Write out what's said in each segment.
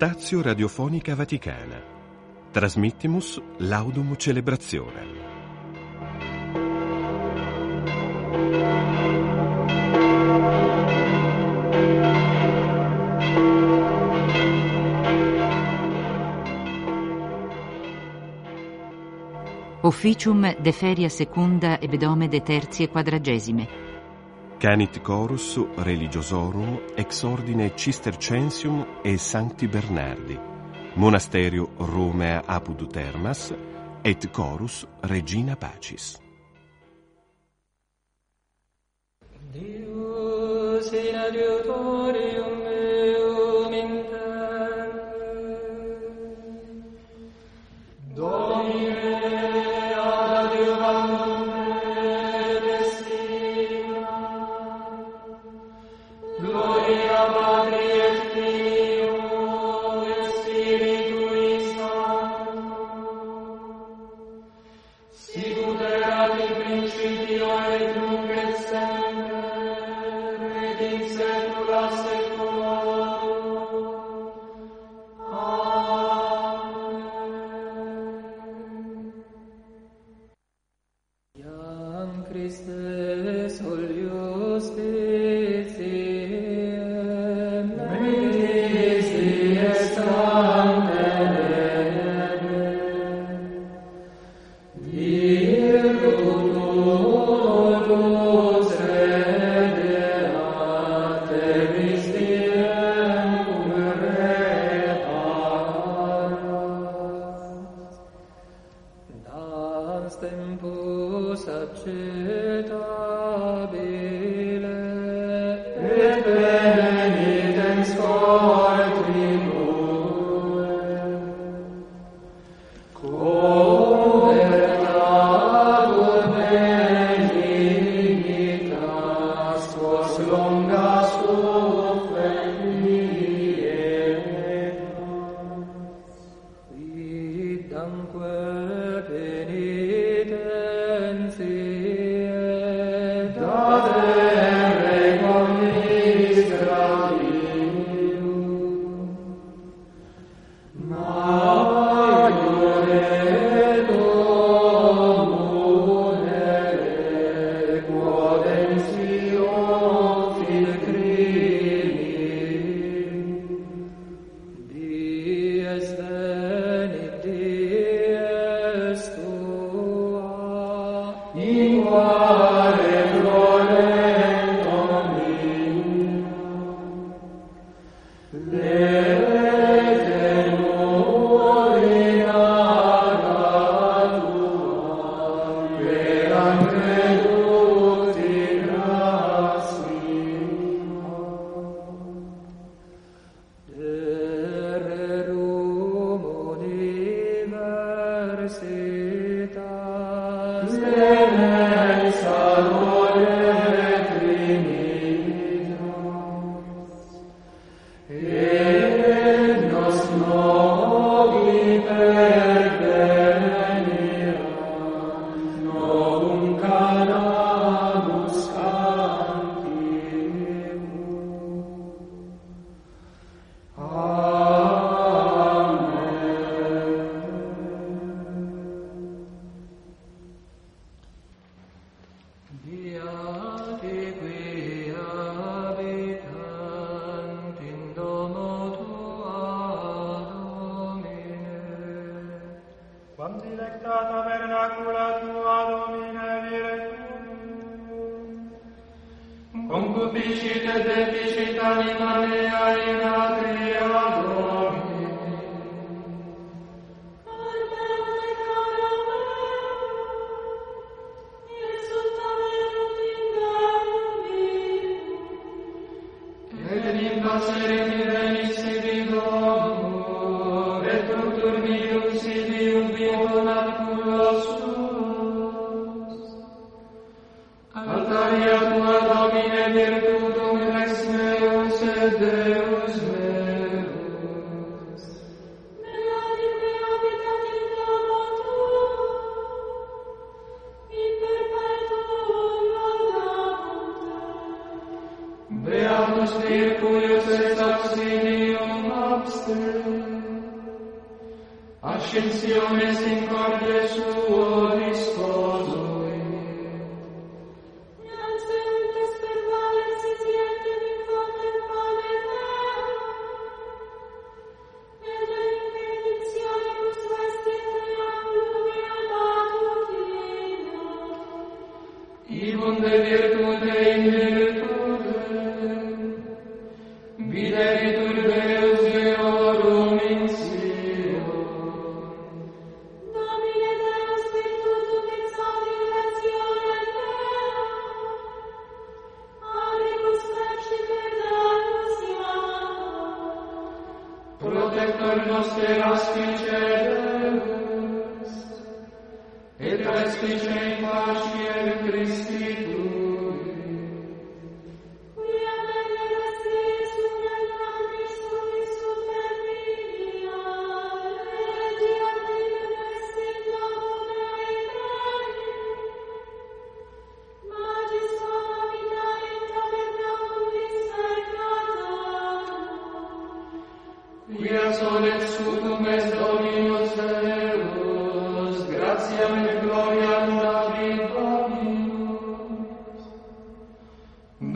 Stazio Radiofonica Vaticana. Trasmittimus Laudum Celebrazione. Officium de feria secunda e bedome de terzi e quadragesime. Canit Chorus Religiosorum ex ordine Cistercensium e Sancti Bernardi, Monasterio Romea apud Termas et Chorus Regina Pacis. Deus in adiutorium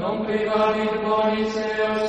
Non privavit bonis eos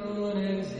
on his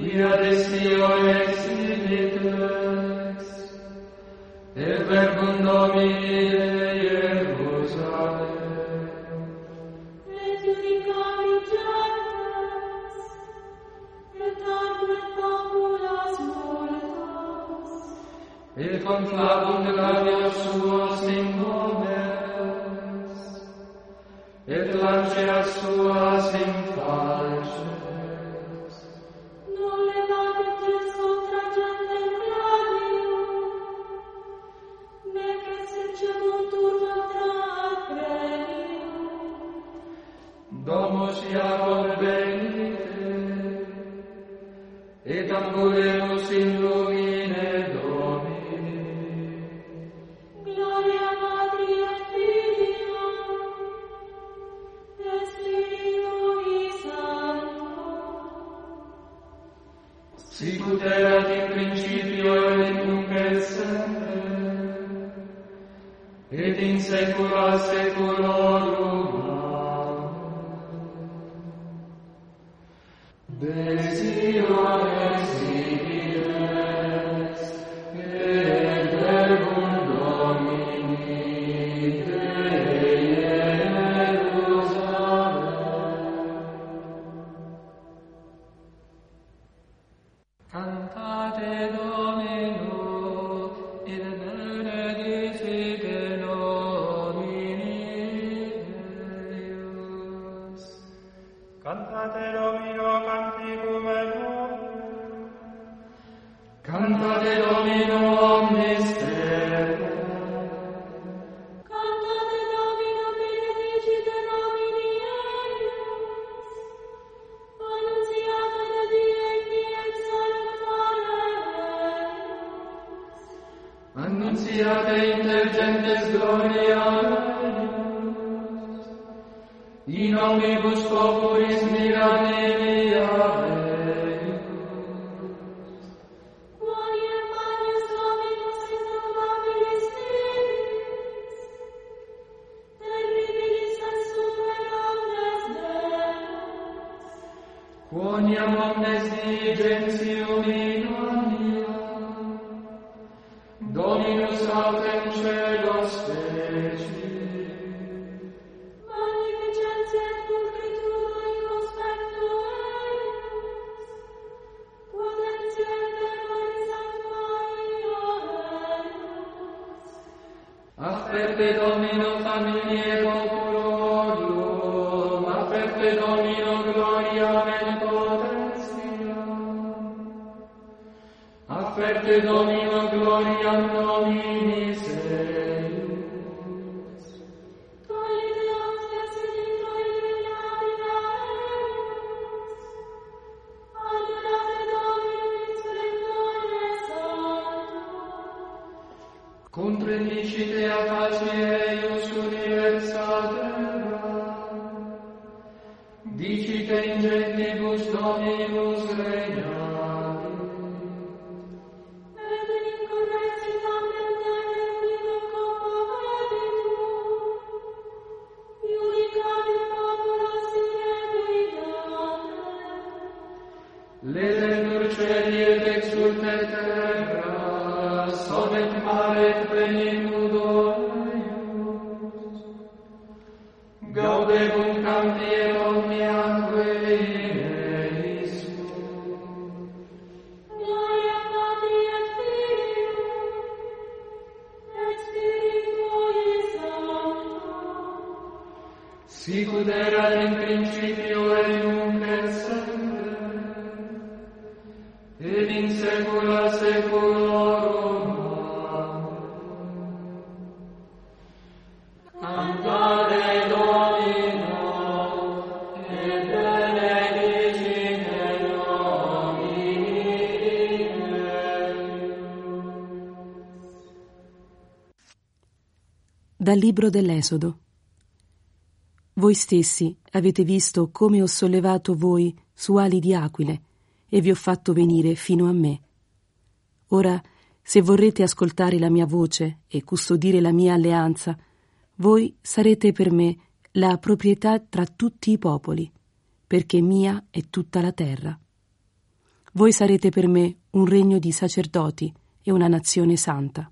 via desio exilites, et verbum Domini de Jerusalem. Et judicari gentes, et arbet populas multas, et conflavum de labios suo sin nomes, et lanceas sua sin falce, Domus Iacob venite, et ambulemus in lumine Domini. Gloria Patri et Filio et Spiritui Sancto. Sicut erat in principio et nunc et semper, et in saecula saeculorum. Asperte Domino familie populorum, asperte Domino gloria et potentia. Asperte Domino gloria Legendur celi et exultet terra, sonet mare et plenitudo Dal libro dell'Esodo. Voi stessi avete visto come ho sollevato voi su ali di aquile e vi ho fatto venire fino a me. Ora, se vorrete ascoltare la mia voce e custodire la mia alleanza, voi sarete per me la proprietà tra tutti i popoli, perché mia è tutta la terra. Voi sarete per me un regno di sacerdoti e una nazione santa.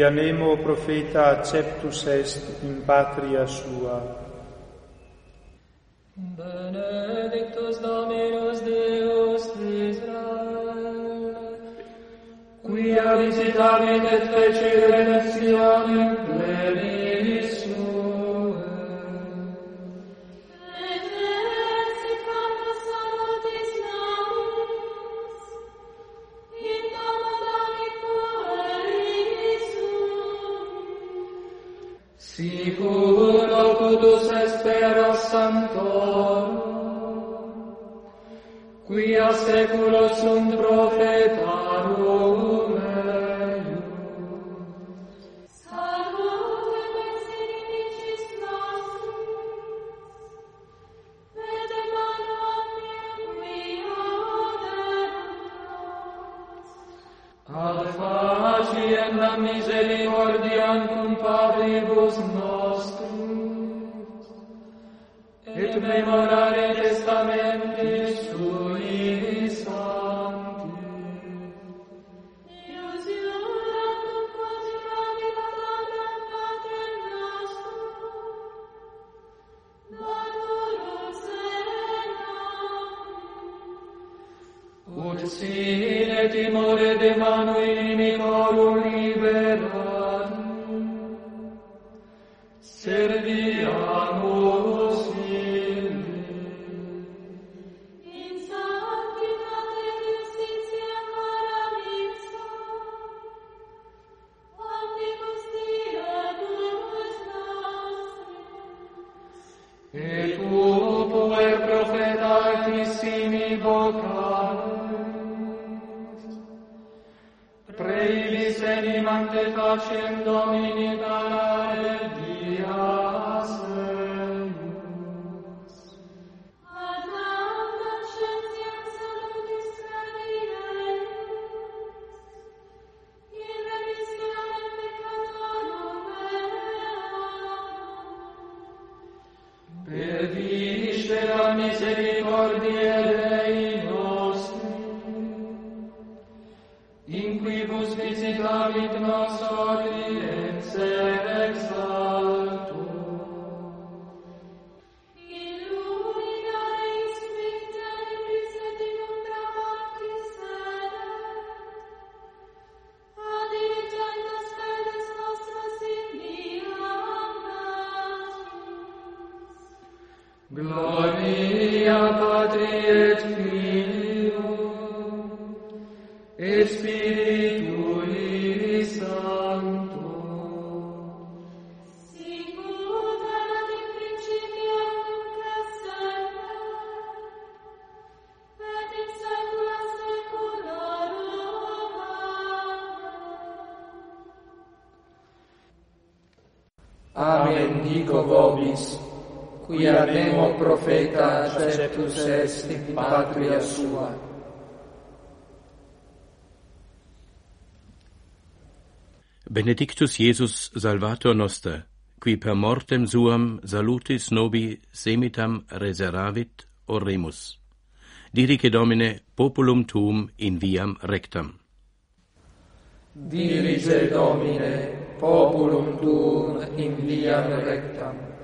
quia nemo profeta acceptus est in patria sua. Benedictus Dominus Deus Israel, quia visitavit et fecit redentionem seculo sunt profetarum meum. Salute Veselicis nostrum, et manam quia derutas. Ad faciem la misericordiam cum Patribus nostrum, et memorare testamentis timore de manu inimicorum venimam te facem, Domine, dar mia Patri et Filio et Spiritus profeta acceptus est in patria sua. Benedictus Iesus salvator noster, qui per mortem suam salutis nobi semitam reseravit oremus. Dirice Domine populum tuum in viam rectam. Dirige Domine populum tuum in viam rectam.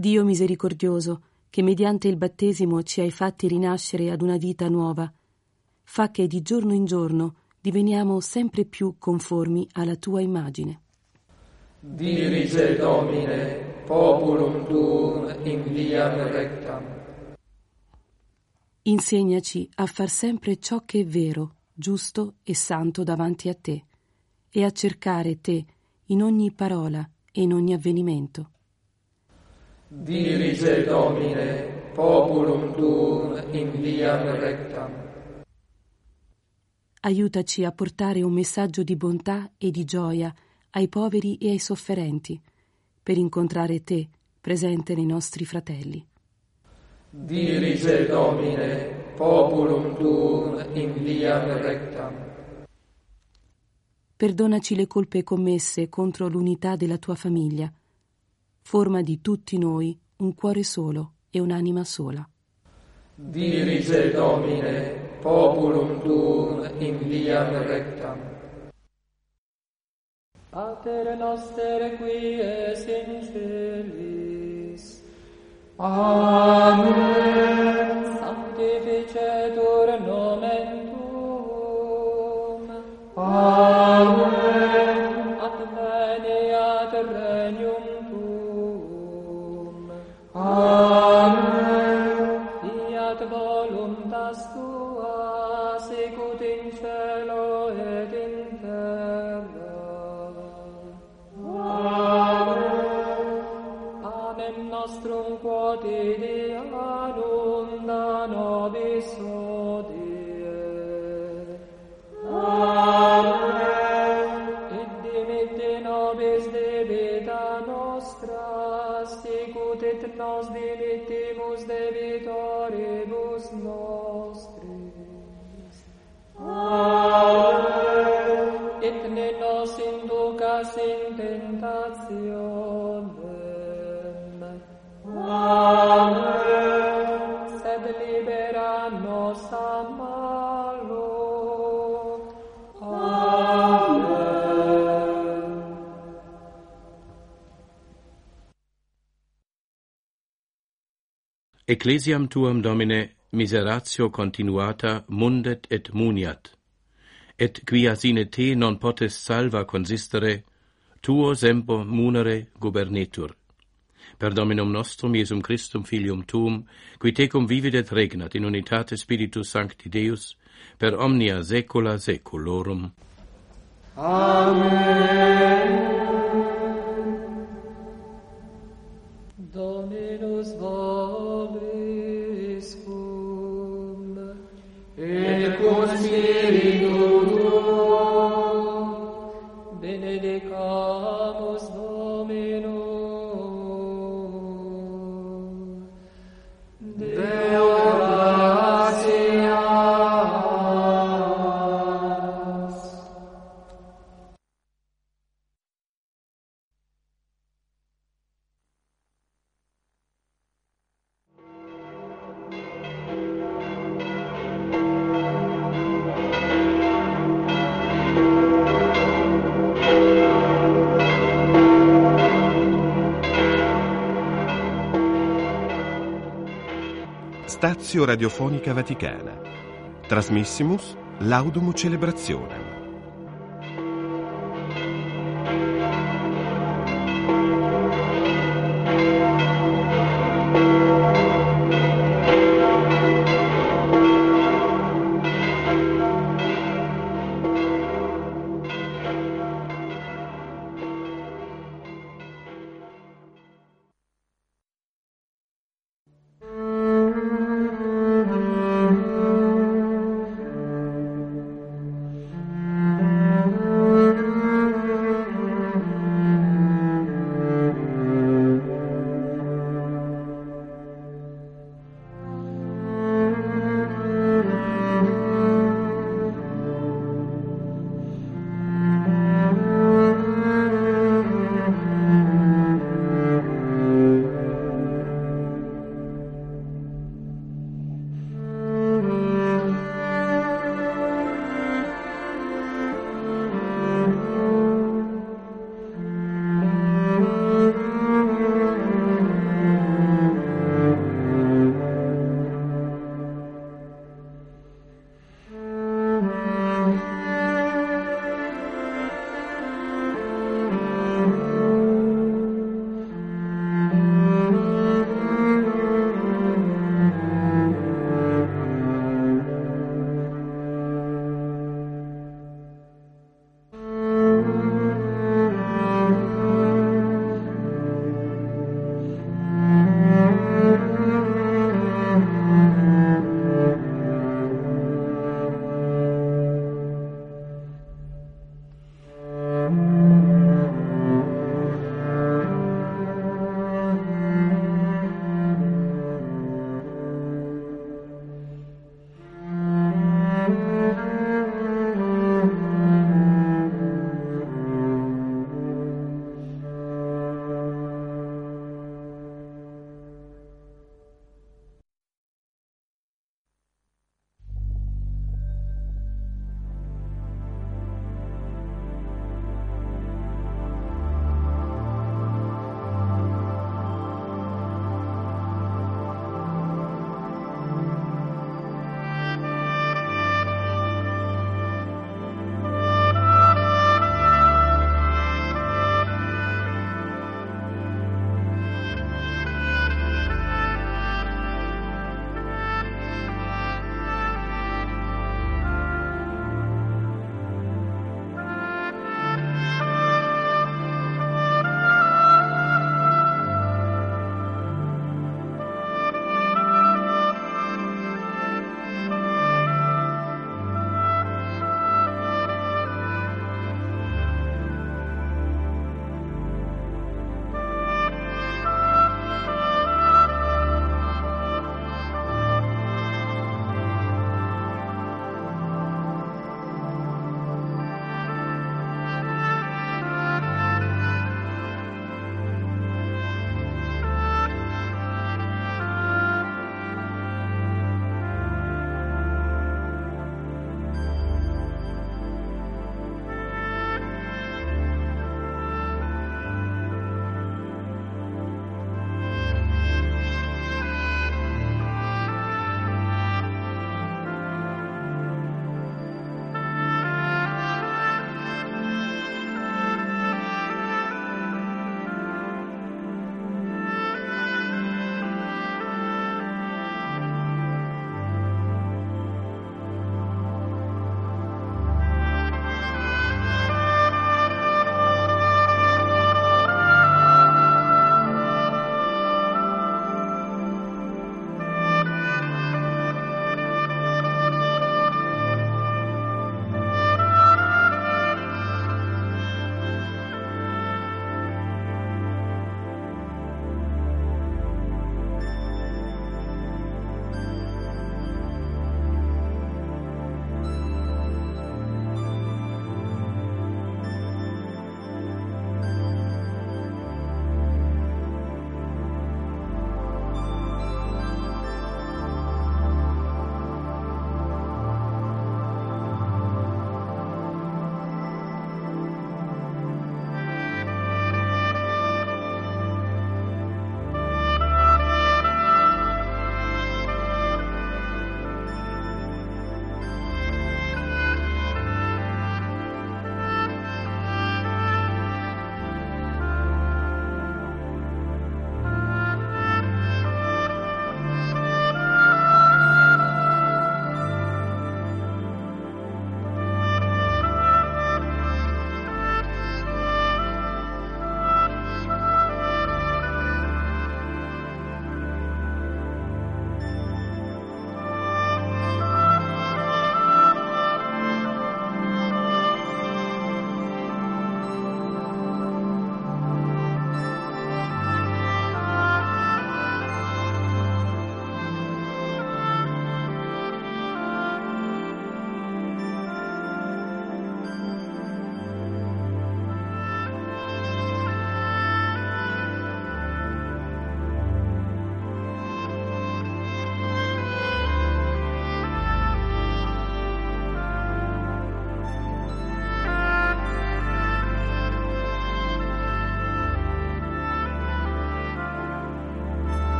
Dio misericordioso, che mediante il battesimo ci hai fatti rinascere ad una vita nuova, fa che di giorno in giorno diveniamo sempre più conformi alla tua immagine. Dirige Domine, populum tuum in viam rectam. Insegnaci a far sempre ciò che è vero, giusto e santo davanti a te, e a cercare te in ogni parola e in ogni avvenimento. Dirige Domine, populum tuum in viam rectam. Aiutaci a portare un messaggio di bontà e di gioia ai poveri e ai sofferenti, per incontrare te presente nei nostri fratelli. Dirige Domine, populum tuum in viam rectam. Perdonaci le colpe commesse contro l'unità della tua famiglia. Forma di tutti noi un cuore solo e un'anima sola. Dirige Domine, populum tuum in viam rectam. Pater noster qui es in celis, Amen. sanctificetur nomen tuum, Amen. knows the Ecclesiam tuam, Domine, miseratio continuata mundet et muniat, et quia sine te non potes salva consistere, tuo sempo munere gubernetur. Per Dominum nostrum, Iesum Christum, Filium tuum, qui tecum vivit et regnat in unitate Spiritus Sancti Deus, per omnia saecula saeculorum. Amen. Stazio Radiofonica Vaticana. Trasmissimus Laudum Celebrationem.